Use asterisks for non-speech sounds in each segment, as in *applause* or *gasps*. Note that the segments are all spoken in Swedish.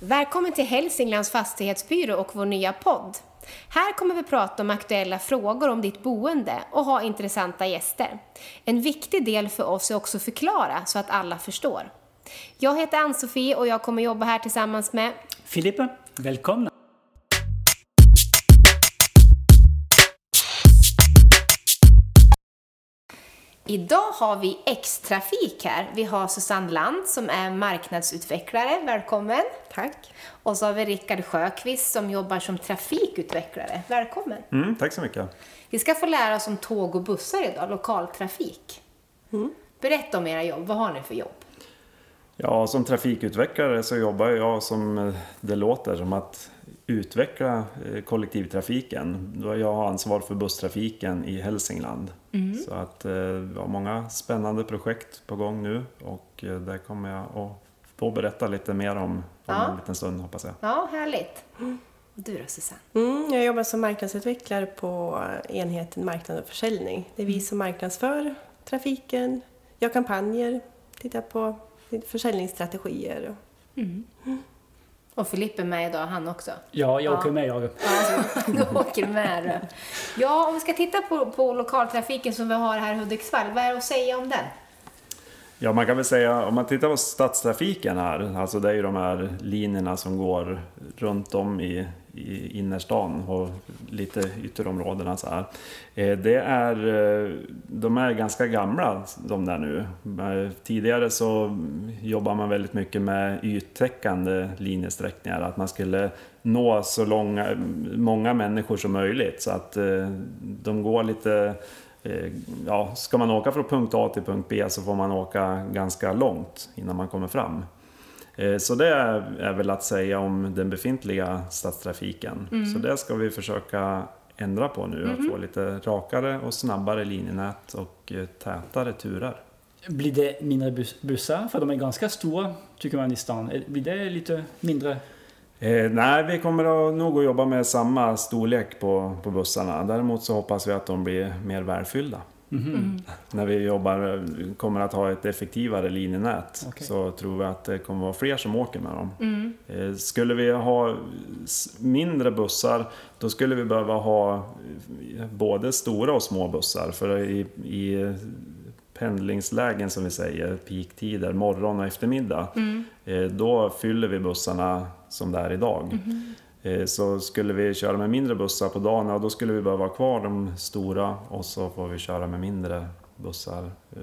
Välkommen till Hälsinglands fastighetsbyrå och vår nya podd. Här kommer vi prata om aktuella frågor om ditt boende och ha intressanta gäster. En viktig del för oss är också att förklara så att alla förstår. Jag heter Ann-Sofie och jag kommer jobba här tillsammans med Filippa, välkomna! Idag har vi X-Trafik här. Vi har Susanne Land som är marknadsutvecklare. Välkommen! Tack! Och så har vi Rickard Sjöqvist som jobbar som trafikutvecklare. Välkommen! Mm, tack så mycket. Vi ska få lära oss om tåg och bussar idag, lokaltrafik. Mm. Berätta om era jobb. Vad har ni för jobb? Ja, som trafikutvecklare så jobbar jag som det låter som att utveckla eh, kollektivtrafiken. Jag har ansvar för busstrafiken i Hälsingland. Mm. Så att eh, vi har många spännande projekt på gång nu och eh, där kommer jag att få berätta lite mer om, om ja. en liten stund hoppas jag. Ja, härligt. Du då Susanne? Mm, jag jobbar som marknadsutvecklare på enheten marknad och försäljning. Det är vi mm. som marknadsför trafiken, gör kampanjer, tittar på försäljningsstrategier. Mm. Och Filippe är med idag, han också. Ja, jag åker med jag. Ja, *laughs* du åker med du. Ja, om vi ska titta på, på lokaltrafiken som vi har här i Hudiksvall, vad är det att säga om den? Ja, man kan väl säga, om man tittar på stadstrafiken här, alltså det är ju de här linjerna som går runt om i, i innerstan och lite ytterområdena så här. Eh, det är, eh, de är ganska gamla de där nu. Eh, tidigare så jobbar man väldigt mycket med yttäckande linjesträckningar, att man skulle nå så långa, många människor som möjligt så att de går lite ja, ska man åka från punkt A till punkt B så får man åka ganska långt innan man kommer fram. Eh, så det är väl att säga om den befintliga stadstrafiken. Mm. Så det ska vi försöka ändra på nu, mm. att få lite rakare och snabbare linjenät och eh, tätare turer. Blir det mindre bussar? För de är ganska stora, tycker man i stan. Eh, blir det lite mindre? Eh, nej, vi kommer att nog att jobba med samma storlek på, på bussarna. Däremot så hoppas vi att de blir mer välfyllda. Mm. När vi jobbar, kommer att ha ett effektivare linjenät okay. så tror vi att det kommer att vara fler som åker med dem. Mm. Eh, skulle vi ha mindre bussar då skulle vi behöva ha eh, både stora och små bussar. För i, i pendlingslägen som vi säger, peaktider, morgon och eftermiddag, mm. Eh, då fyller vi bussarna som det är idag. Eh, så skulle vi köra med mindre bussar på dagen, ja, då skulle vi behöva ha kvar de stora och så får vi köra med mindre bussar eh,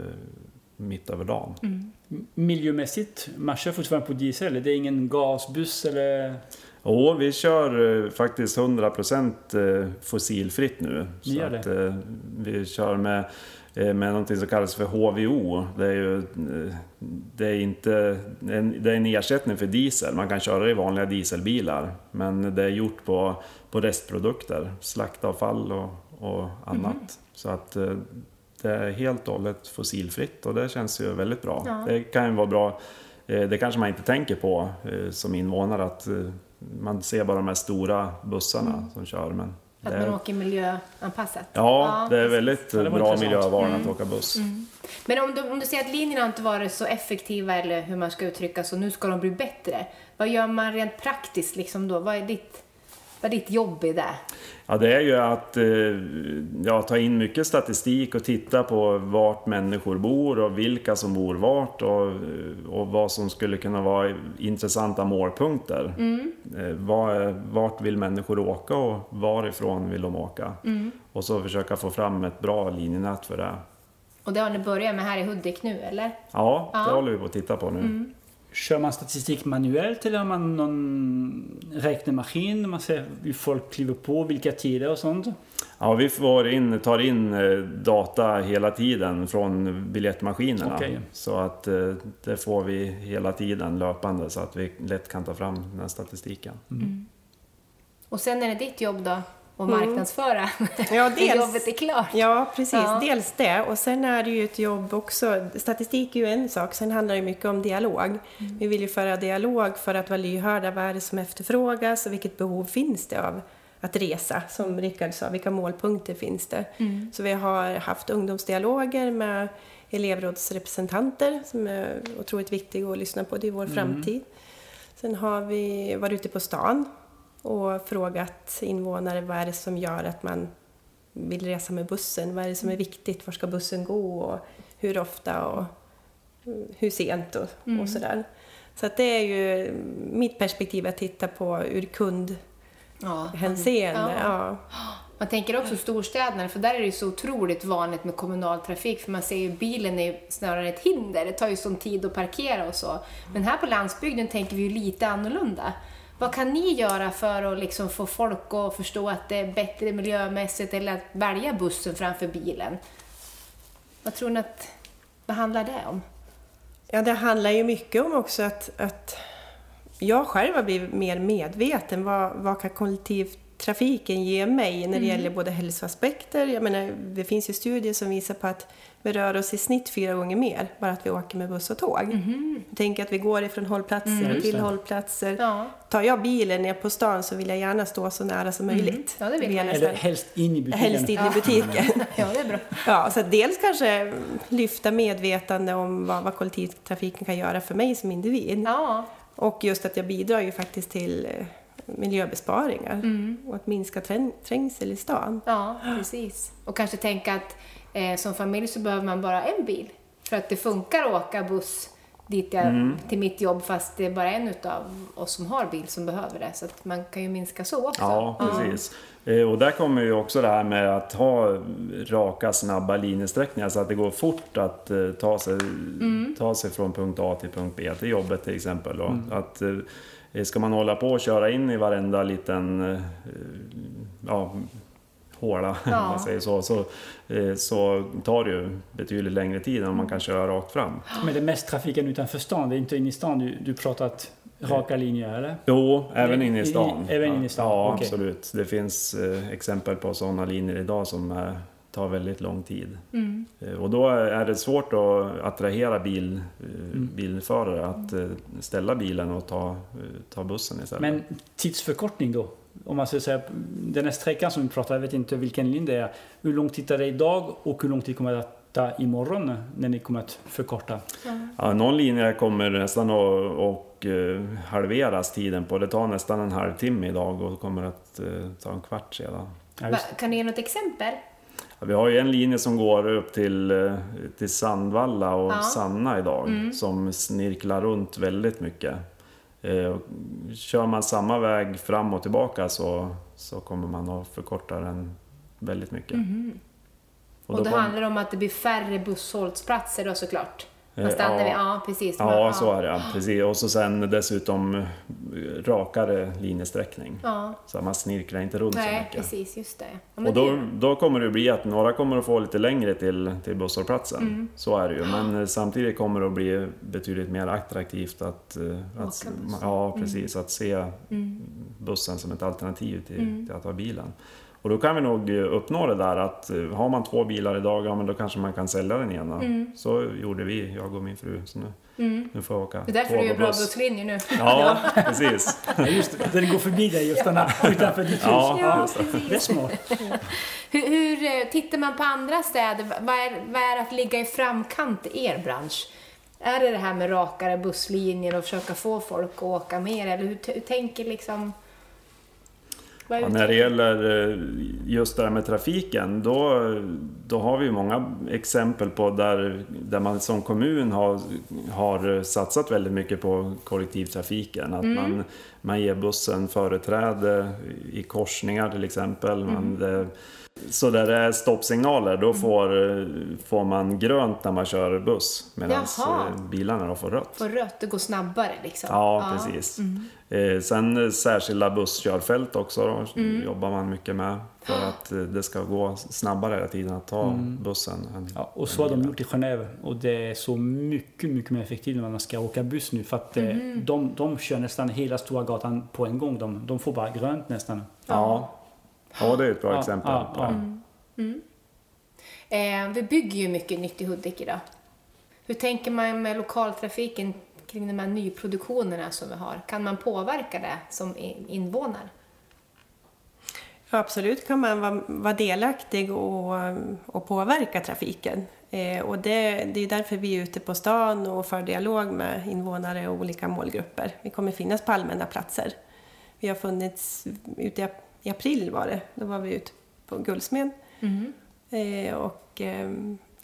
mitt över dagen. Mm. Miljömässigt, man kör fortfarande på diesel? Det är ingen gasbuss eller? Jo, vi kör eh, faktiskt 100% eh, fossilfritt nu. så att, eh, vi kör med med något som kallas för HVO. Det är, ju, eh, det är, inte, det är en ersättning för diesel. Man kan köra det i vanliga dieselbilar. Men det är gjort på, på restprodukter, slaktavfall och, och annat. Mm. Så att eh, det är helt och hållet fossilfritt och det känns ju väldigt bra. Ja. Det kan ju vara bra, det kanske man inte tänker på som invånare att man ser bara de här stora bussarna mm. som kör. Men att man åker miljöanpassat? Ja, ja det är väldigt ja, bra miljöval mm. att åka buss. Mm. Men om du, om du säger att linjerna inte varit så effektiva, eller hur man ska uttrycka så, nu ska de bli bättre. Vad gör man rent praktiskt liksom då? Vad är ditt vad ditt jobb är det? Ja, det är ju att eh, ja, ta in mycket statistik och titta på vart människor bor och vilka som bor vart och, och vad som skulle kunna vara intressanta målpunkter. Mm. Eh, var, vart vill människor åka och varifrån vill de åka? Mm. Och så försöka få fram ett bra linjenät för det. Och det har ni börjat med här i Hudik nu, eller? Ja, det ja. håller vi på att titta på nu. Mm. Kör man statistik manuellt eller har man någon räknemaskin? Man ser hur folk kliver på, vilka tider och sånt? Ja, vi får in, tar in eh, data hela tiden från biljettmaskinerna. Okay. Så att eh, det får vi hela tiden löpande så att vi lätt kan ta fram den här statistiken. Mm. Och sen är det ditt jobb då? Och mm. marknadsföra ja, *laughs* dels, jobbet är klart. Ja, precis. Ja. Dels det. Och sen är det ju ett jobb också. Statistik är ju en sak, sen handlar det mycket om dialog. Mm. Vi vill ju föra dialog för att vara lyhörda. Vad är det som efterfrågas och vilket behov finns det av att resa? Som Rickard sa, vilka målpunkter finns det? Mm. Så vi har haft ungdomsdialoger med elevrådsrepresentanter som är otroligt viktiga att lyssna på. Det är vår mm. framtid. Sen har vi varit ute på stan och frågat invånare vad är det som gör att man vill resa med bussen? Vad är det som är viktigt? Var ska bussen gå? Och hur ofta och hur sent och, Mm. och sådär. Så att det är ju mitt perspektiv att titta på ur kundhänseende. Ja. Ja. Man tänker också storstäderna, för där är det ju så otroligt vanligt med kommunaltrafik, för man ser ju bilen är snarare ett hinder. Det tar ju sån tid att parkera och så. Men här på landsbygden tänker vi ju lite annorlunda. Vad kan ni göra för att liksom få folk att förstå att det är bättre miljömässigt eller att välja bussen framför bilen? Vad tror ni att, vad handlar det om? Ja, det handlar ju mycket om också att, att jag själv har blivit mer medveten. Vad, vad kan kollektivtrafiken ge mig när det gäller både hälsoaspekter? Jag menar, det finns ju studier som visar på att vi rör oss i snitt fyra gånger mer bara att vi åker med buss och tåg. Tänk att vi går ifrån hållplatser just till hållplatser. Ja. Tar jag bilen ner på stan så vill jag gärna stå så nära som möjligt. Ja, det vill jag Eller helst in i butiken. Helst in i butiken. *laughs* Ja, det är bra. Ja, så att dels kanske lyfta medvetande om vad, vad kollektivtrafiken kan göra för mig som individ. Ja, Och just att jag bidrar ju faktiskt till miljöbesparingar och att minska träng- trängsel i stan. ja precis. Och kanske tänka att eh, som familj så behöver man bara en bil. För att det funkar att åka buss dit jag, till mitt jobb fast det är bara en utav oss som har bil som behöver det. Så att man kan ju minska så också. Ja, precis. Eh, Och där kommer ju också det här med att ha raka, snabba linjesträckningar så att det går fort att eh, ta sig, ta sig från punkt A till punkt B, till jobbet till exempel. Då. Att, eh, ska man hålla på och köra in i varenda liten eh, ja, håla, *laughs* om Ja. man säger så, så, eh, så tar det ju betydligt längre tid än om man kan köra rakt fram. Men det är mest trafiken utanför stan, det är inte inne i stan du, du pratar att raka linjer eller? Jo, även I- inne i i- stan. även inne i stan, Ja, okej. absolut. Det finns eh, exempel på sådana linjer idag som eh, tar väldigt lång tid. Mm. Eh, och då är det svårt att attrahera bil, eh, Mm. bilförare att eh, ställa bilen och ta, ta bussen istället. Men tidsförkortning då? Om man ska säga, den här sträckan som vi pratar, jag vet inte vilken linje det är. Hur lång tid tar det idag och hur lång tid kommer det att ta imorgon när ni kommer att förkorta? Ja, någon linje kommer nästan att och, halveras tiden på. Det tar nästan en halvtimme idag och kommer att ta en kvart sedan. Ja, kan du ge något exempel? Ja, vi har ju en linje som går upp till, eh, till Sandvalla och Ja. Sanna idag Mm. som snirklar runt väldigt mycket. Eh, och kör man samma väg fram och tillbaka så, så kommer man att förkorta den väldigt mycket. Mhm. Och, då det handlar om att det blir färre busshållplatser då såklart. Man Eh, stannar ja. vid, ja precis. Man- Ja, så är det. ja, Precis. Och så sen dessutom eh, rakare linjesträckning. Ja, Så man snirklar inte runt så nej mycket. precis, just det. Ja, Och då, det- då kommer det bli att några kommer att få lite längre till, till busshållplatsen. Mm. Så är det ju. Men eh, samtidigt kommer det att bli betydligt mer attraktivt att, att, buss. Mm. ja, precis, att se bussen som ett alternativ till, Mm. till att ha bilen. Och då kan vi nog eh, uppnå det där att eh, har man två bilar idag, ja men då kanske man kan sälja den ena. Så gjorde vi, jag och min fru. Så nu, nu får jag åka Mm. det är därför du gör och bra buss. busslinjer nu. *laughs* Ja, precis. ja, just det, den går förbi dig just den här, utanför ditt hus. Ja, Ja, det. Det är smart. Hur, hur eh, tittar man på andra städer? Vad är, vad är att ligga i framkant i er bransch? Är det det här med rakare busslinjer och försöka få folk att åka mer? Eller hur, hur tänker liksom... Ja, när det gäller eh, just det här med trafiken, då, då har vi många exempel på där, där man som kommun har, har satsat väldigt mycket på kollektivtrafiken. Att man, man ger bussen företräde i korsningar till exempel. Man, det, så där det är stoppsignaler, då får, eh, får man grönt när man kör buss medan Jaha. bilarna då får rött. Få rött, det går snabbare liksom? Ja, precis. Eh, sen eh, särskilda busskörfält också då, jobbar man mycket med för att eh, det ska gå snabbare hela tiden att ta bussen. Än, Ja, och så har de gjort i Genève och det är så mycket, mycket mer effektivt när man ska åka buss nu för att eh, de, de kör nästan hela Stora gatan på en gång. De, de får bara grönt nästan. ja. ja, det är ett bra Ja, exempel. ja, ja. Eh, vi bygger ju mycket nytt i Hudik idag. Hur tänker man med lokaltrafiken kring de här nyproduktionerna som vi har? Kan man påverka det som in- invånare? Absolut kan man vara, vara delaktig och, och påverka trafiken. Eh, och det, det är därför vi är ute på stan och för dialog med invånare och olika målgrupper. Vi kommer finnas på allmänna platser. Vi har funnits ute i, i april var det, då var vi ute på Guldsmed eh, och eh,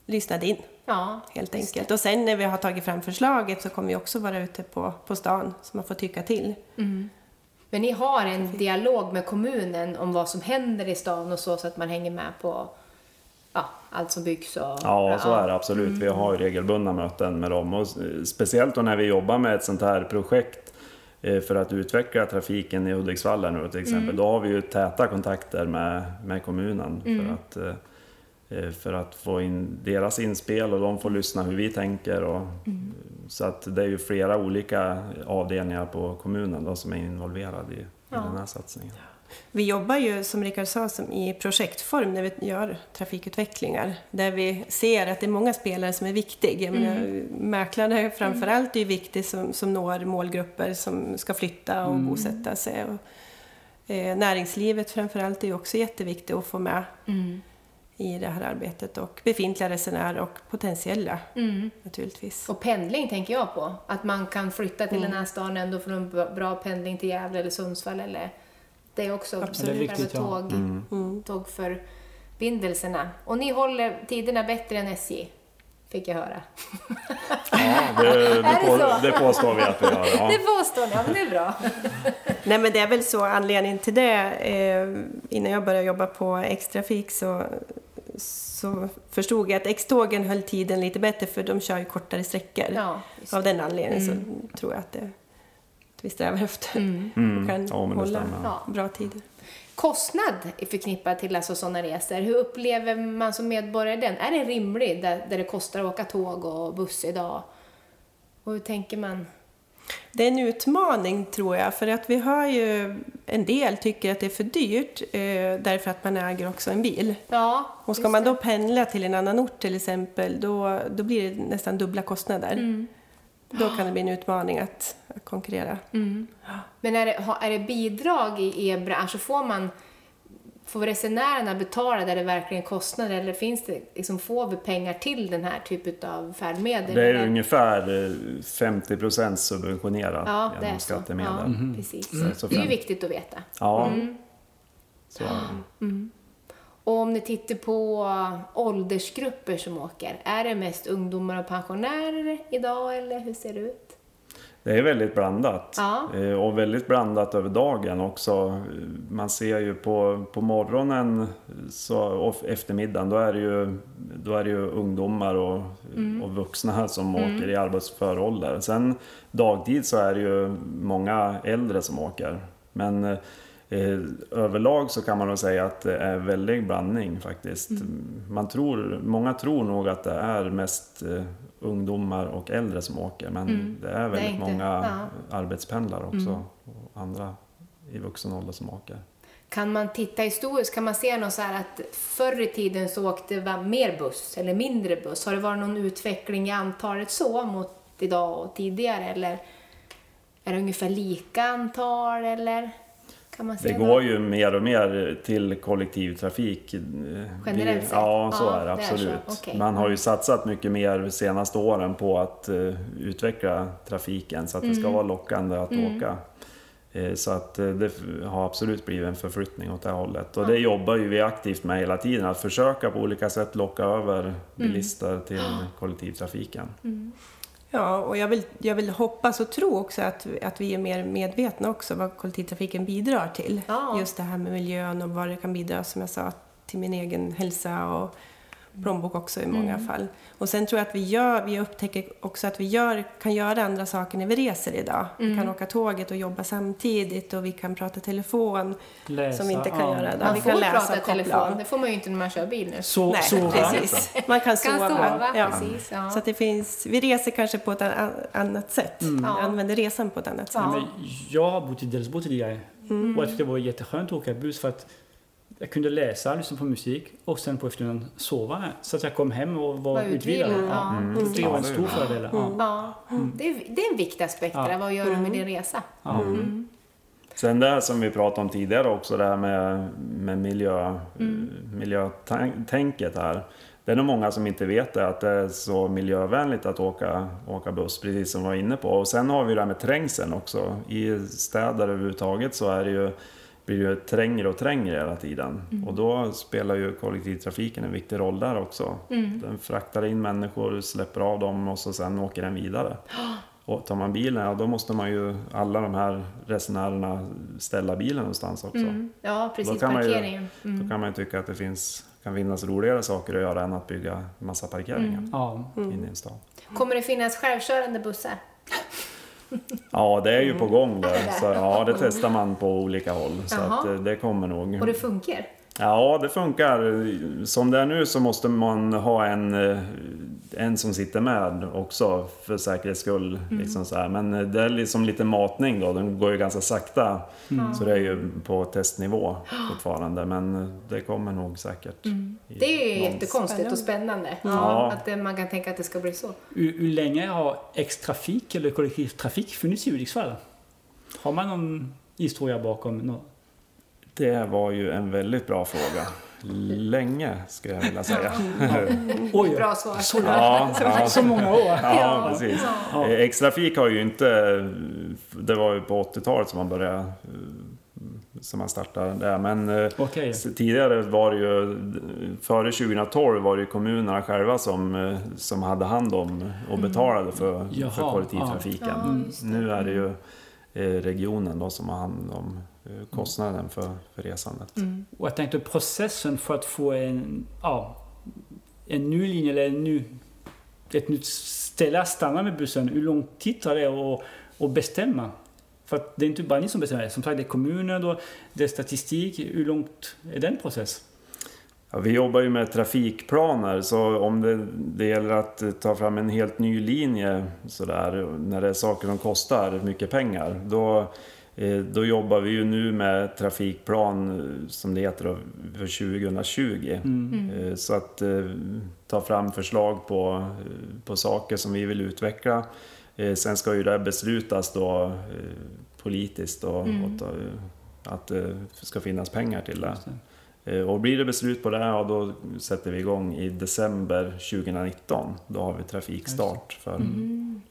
lyssnade in Ja, helt enkelt. Och sen när vi har tagit fram förslaget så kommer vi också vara ute på, på stan så man får tycka till. Men ni har en dialog med kommunen om vad som händer i stan och så, så att man hänger med på ja, allt som byggs och... Ja, så är det absolut. Vi har ju regelbundna möten med dem. Och speciellt då när vi jobbar med ett sånt här projekt eh, för att utveckla trafiken i Hudiksvall nu till exempel. Då har vi ju täta kontakter med, med kommunen för, att, eh, för att få in deras inspel och de får lyssna hur vi tänker. Och, Så att det är ju flera olika avdelningar på kommunen då, som är involverade i, i den här satsningen. Vi jobbar ju, som Rickard sa, som i projektform när vi gör trafikutvecklingar. Där vi ser att det är många spelare som är viktiga. Jag menar, mäklare framför allt är ju viktig som, som når målgrupper som ska flytta och bosätta sig. Och, eh, näringslivet framför allt är ju också jätteviktigt att få med i det här arbetet. Och befintliga resenärer och potentiella naturligtvis. Och pendling tänker jag på. Att man kan flytta till den här stan ändå för en bra- pendling till Gävle eller Sundsvall eller... Det är också Absolut. Det är viktigt, ja. tåg, tågförbindelserna. Och ni håller tiderna bättre än SJ, fick jag höra. *laughs* Ja, det, *laughs* det, det på, det påstår vi att vi gör. Ja. *laughs* Det påstår ni, ja men det är bra. Nej men det är väl så anledningen till det. Eh, innan jag började jobba på X-Trafik så, så förstod jag att X-tågen höll tiden lite bättre för de kör ju kortare sträckor. Ja, Av den anledningen så tror jag att, det, att vi strävar efter och kan Ja, hålla. Ja. bra tider. Kostnad är förknippad till alltså sådana resor. Hur upplever man som medborgare den? Är det rimligt där, där det kostar att åka tåg och buss idag? Och hur tänker man? Det är en utmaning tror jag, för att vi har ju en del tycker att det är för dyrt eh, därför att man äger också en bil. Ja, Och ska man då pendla till en annan ort till exempel, då, då blir det nästan dubbla kostnader. Mm. Då kan det bli en utmaning att, att konkurrera. Men är det, är det bidrag i er bransch? Så får man Får resenärerna betala där det verkligen kostar eller finns det, liksom, får vi pengar till den här typen av färdmedel? Det är eller? ungefär eh, 50 procent subventionerat ja, genom så. skattemedel. Ja, precis. Så Det är ju viktigt att veta. Ja, Mm. så är det. Och om ni tittar på åldersgrupper som åker, är det mest ungdomar och pensionärer idag eller hur ser det ut? Det är väldigt blandat. Ja. Eh, Och väldigt blandat över dagen också. Man ser ju på, på morgonen så, och eftermiddagen, då är det ju, då är ju ungdomar och, Mm. och vuxna som åker i arbetsför ålder. Sen dagtid så är det ju många äldre som åker. Men eh, överlag så kan man nog säga att det är väldig blandning faktiskt. Mm. Man tror, många tror nog att det är mest eh, ungdomar och äldre som åker men det är väldigt inte- många ja. arbetspendlare också och andra i vuxen ålder som åker. Kan man titta historiskt, kan man se något så att förr i tiden så åkte det mer buss eller mindre buss? Har det varit någon utveckling i antalet så mot idag och tidigare eller är det ungefär lika antal eller kan man Det går ju mer och mer till kollektivtrafik. Generellt sett? Ja, så Ja, är det absolut. Okej. Man har ju satsat mycket mer de senaste åren på att eh, utveckla trafiken så att det ska Mm. vara lockande att åka. Eh, Så att eh, det har absolut blivit en förflyttning åt det hållet. Och det jobbar ju vi aktivt med hela tiden, att försöka på olika sätt locka över Mm. bilister till *gasps* kollektivtrafiken. Ja, och jag vill, jag vill hoppas och tro också att, att vi är mer medvetna också vad kollektivtrafiken bidrar till. Ja. Just det här med miljön och vad det kan bidra, som jag sa, till min egen hälsa och plånbok också i många fall. Och sen tror jag att vi, gör, vi upptäcker också att vi gör, kan göra andra saker när vi reser idag. Vi kan åka tåget och jobba samtidigt och vi kan prata telefon Läsa, som vi inte kan ja. göra idag. Man vi får kan läsa prata och telefon, det får man ju inte när man kör bil nu. Så, Nej, sova. precis. Man kan Kan sova. sova, ja. precis. Ja. Så att det finns, vi reser kanske på ett an- annat sätt. Vi Ja. använder resan på ett annat sätt. Ja. Men jag har bott i Delsbo tidigare och jag tyckte det var jätteskönt att åka buss för att jag kunde läsa, lyssna på musik och sen på eftermiddagen sova. Så att jag kom hem och var, Var utvilad. utvilad, Ja. Mm. Det var en stor fördel. Ja. Ja, det är, det är en viktig aspekt. Ja. där. Vad gör du med din resa? Ja. Sen det som vi pratade om tidigare också, det här med, med miljö, Mm. miljötänket här. Det det är nog många som inte vet det, att det är så miljövänligt att åka, åka buss, precis som vi var inne på. Och sen har vi det här med trängseln också. I städer överhuvudtaget så är det ju, blir ju trängre och trängre hela tiden. Och då spelar ju kollektivtrafiken en viktig roll där också. Den fraktar in människor, släpper av dem och så sen åker den vidare. *gasps* Och tar man bilen, ja då måste man ju alla de här resenärerna ställa bilen någonstans också. Ja, precis. Då kan man ju- Parkeringen. Mm. Då kan man ju tycka att det finns, kan finnas roligare saker att göra än att bygga massa parkeringar Ja. inne i en stad. Kommer det finnas självkörande bussar? Ja, det är ju på gång där. det? Så, ja, det testar man på olika håll. Så att, eh, det kommer nog. Och det funkar? Ja, det funkar. Som det är nu så måste man ha en, eh, en som sitter med också för säkerhets skull. Liksom så här. Men det är liksom lite matning då, den går ju ganska sakta. Så det är ju på testnivå fortfarande. Men det kommer nog säkert. i Det är ju jättekonstigt och spännande. Ja. Att eh, man kan tänka att det ska bli så. Hur, hur länge har X-trafik eller kollektivtrafik funnits i Hudiksvall? Har man någon historia bakom? Det var ju en väldigt bra fråga. Länge, skulle jag vilja säga. *laughs* Oj, Bra svar. Så, Ja, *laughs* ja. så många år. Ja, precis. Ja. Eh, X-trafik har ju inte... Det var ju på 80-talet som man började... eh, Som man startade där. Men eh, s- tidigare var det ju... Före 2012 var det ju kommunerna själva som, eh, som hade hand om och betalade för, Jaha, för kollektivtrafiken. Ja. Nu är det ju eh, regionen då som har hand om eh, kostnaden för, för resandet. Och jag tänkte processen för att få en, ja, en ny linje eller en ny, ett nytt ställe att stanna med bussen. Hur lång tid tar det att att bestämma? För att det är inte bara ni som bestämmer. Som sagt, det är kommuner, då, det är statistik. Hur långt är den process? Ja, vi jobbar ju med trafikplaner så om det, det gäller att eh, ta fram en helt ny linje sådär, när det är saker som kostar mycket pengar då, eh, då jobbar vi ju nu med trafikplan eh, som det heter för 2020. Eh, Så att eh, ta fram förslag på, eh, på saker som vi vill utveckla. Eh, Sen ska ju det beslutas då eh, politiskt och, och ta, att det ska finnas pengar till det. Eh, Och blir det beslut på det, ja, då sätter vi igång i december 2019. Då har vi trafikstart för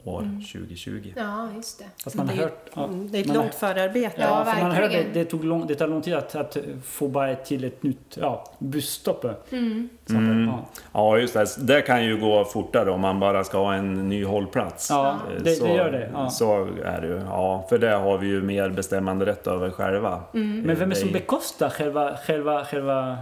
år 2020. Ja, just det. Att man har det, är- hört, ja, mm, det är ett långt förarbete. Ja, Ja, för man hörde, verkligen. det, tog lång, det tar lång tid att, att få bara till ett nytt ja, busstopp. Mm. Mm. Ja. Ja, just det. Det kan ju gå fortare om man bara ska ha en ny hållplats. Ja, det- så, det gör det, ja. Så är det ju. Ja, för det har vi ju mer bestämmande rätt över själva. Men vem är det som Det- bekostar själva, själva, själva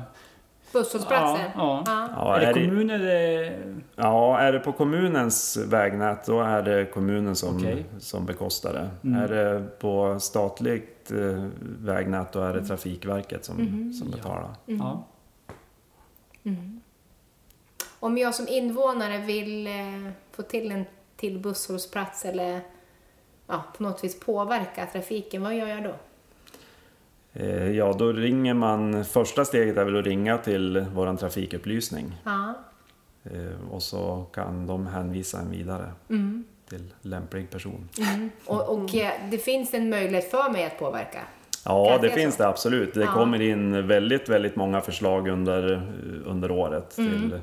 Busshållplatser? Ja, ja. Ja, är det är det- kommunen eller? Ja, är det på kommunens vägnät då är det kommunen som, Okej. som bekostar det. Mm. Är det på statligt eh, vägnät då är det Trafikverket som, Mm-hmm. som betalar. Ja. Om jag som invånare vill eh, få till en till busshållplats eller ja, på något vis påverka trafiken, vad gör jag då? Eh, Ja, då ringer man... Första steget är väl att ringa till vår trafikupplysning. Ja. Eh, Och så kan de hänvisa en vidare Mm. till lämplig person. Och, och eh, det finns en möjlighet för mig att påverka? Ja, det finns så? det absolut. Det Ja. kommer in väldigt, väldigt många förslag under, under året. Mm. Till,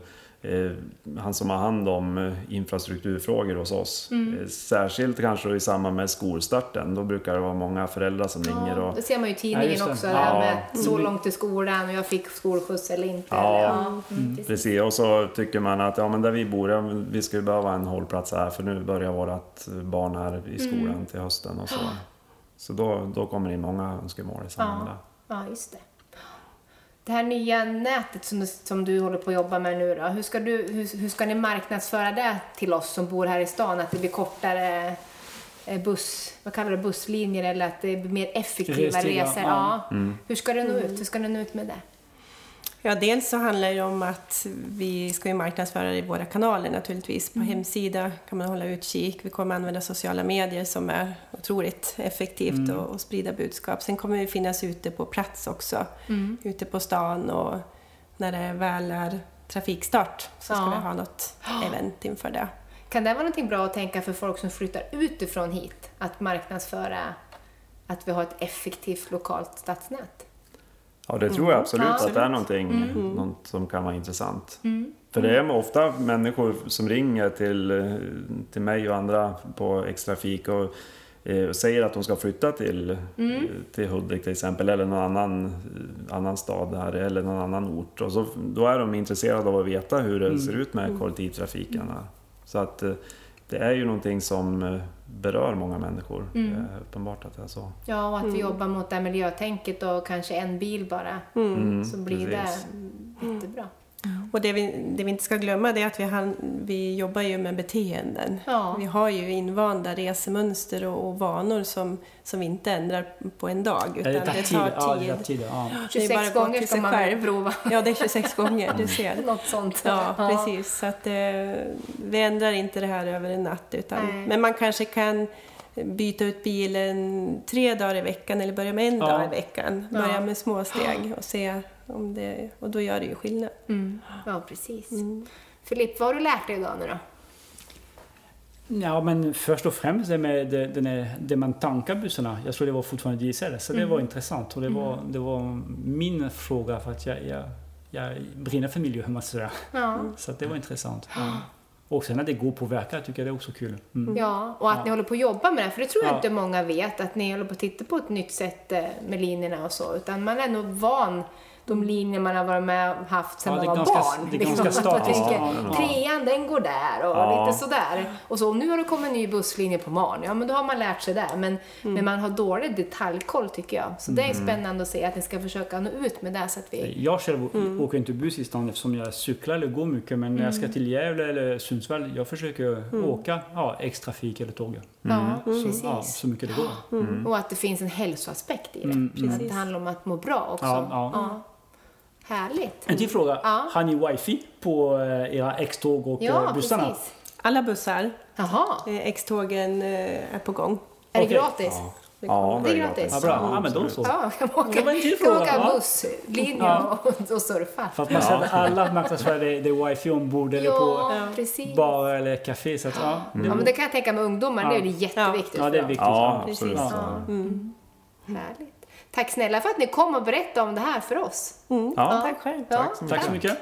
han som har hand om eh, infrastrukturfrågor hos oss. Mm. Eh, Särskilt kanske i samband med skolstarten. Då brukar det vara många föräldrar som ringer. Ja, Och, det ser man ju i Ja, tidningen det. också, Ja. det här med så långt till skolan och jag fick skolskjuts eller inte. Ja. eller, ja. Mm, precis. Och så tycker man att ja, men där vi bor, ja, vi skulle behöva en hållplats här för nu börjar vårt barn här i skolan Mm. till hösten. Och så så då, då kommer det in många önskemål i samband med det. Ja, just det. Det här nya nätet som du, som du håller på att jobba med nu då, hur ska, du, hur, hur ska ni marknadsföra det till oss som bor här i stan? Att det blir kortare eh, buss, vad kallar du det, busslinjer eller att det blir mer effektiva Restider, resor? ja. Ja. Hur ska det nå ut? Hur ska det nå ut med det? Ja, dels så handlar det om att vi ska ju marknadsföra i våra kanaler naturligtvis. På hemsida kan man hålla utkik. Vi kommer använda sociala medier som är otroligt effektivt och, och sprida budskap. Sen kommer vi finnas ute på plats också. Ute på stan och när det väl är trafikstart så ska Ja. vi ha något event inför det. Kan det vara någonting bra att tänka för folk som flyttar utifrån hit? Att marknadsföra att vi har ett effektivt lokalt stadsnät? Ja, det tror jag absolut Ja, att det är absolut. någonting något som kan vara intressant. För det är ofta människor som ringer till, eh, till mig och andra på X-Trafik och eh, säger att de ska flytta till, Mm. eh, till Hudik till exempel eller någon annan, annan stad här eller någon annan ort. Och så, då är de intresserade av att veta hur det ser ut med kollektivtrafiken här. Så att det är ju någonting som eh, berör många människor. Mm. Det är uppenbart att det är så. Ja, och att vi jobbar mot det här miljötänket och kanske en bil bara. Mm, Så blir precis. det. Och det vi, det vi inte ska glömma det är att vi, han, vi jobbar ju med beteenden. Ja. Vi har ju invanda resemönster och, och vanor som, som vi inte ändrar på en dag. Ja, Utan det tar det tid. tar Ja, tid. det tar tid. Ja. Det är bara 26 att gå gånger ska man själv. prova. Ja, det är 26 gånger, du ser. Något sånt. Ja, precis. Så att, eh, vi ändrar inte det här över en natt. Utan, Nej. men man kanske kan byta ut bilen tre dagar i veckan eller börja med en Ja. dag i veckan. Ja. Börja med små steg och se om det... Och då gör det ju skillnad. Mm. Ja, precis. Mm. Filip, vad har du lärt dig idag nu då? Ja, men först och främst det med det, den här, det man tankar bussarna. Jag tror det var fortfarande diesel, så det var intressant. Och det var, det var min fråga för att jag, jag, jag brinner för miljö, jag säga. Ja. Så att det var intressant. Och sen att det går på verka tycker jag det är också kul. Mm. Ja, och att Ja. ni håller på att jobba med det. För det tror jag Ja. inte många vet, att ni håller på att titta på ett nytt sätt eh, med linjerna och så. Utan man är nog van de linjer man har varit med och haft sedan Ja, man var ganska- barn. det är ganska att man statiskt. tänker, Ja, trean den går där och Ja. lite sådär. Och så, och nu har det kommit en ny busslinje på Marn. Ja, men då har man lärt sig det. Men, men man har dålig detaljkoll tycker jag. Så det är spännande att se att ni ska försöka nå ut med det så att vi... Jag själv åker inte buss i stan eftersom jag cyklar eller går mycket. Men när jag ska till Gävle eller Sundsvall, jag försöker åka ja, X-trafik eller tåg. Ja, Så, precis. ja, så mycket det går. Och att det finns en hälsoaspekt i det. Mm, Att det handlar om att må bra också. Ja, ja. Härligt. En till fråga. Ja. Har ni wifi på eh, era X-tåg och Ja, eh, bussarna? precis. Alla bussar, Jaha, eh, X-tågen är på gång. är det Okej. gratis? Det Ja, kommer. Det är gratis. Ja, bra. Ja, men då så. Ja, kan man åka, Det kan man åka ja. busslinje Ja. och, och surfa. För att man att alla marknadsför det, det är wifi ombord eller Ja, på precis. bar eller café. Så att, ja, det, Ja, men det kan jag tänka med ungdomar, det är det jätteviktigt ja, det är viktigt. Ja, Precis. absolut. Ja. Mm. Härligt. Tack snälla för att ni kom och berättade om det här för oss. Mm. Ja. Tack själv. Ja, Tack så Tack så mycket.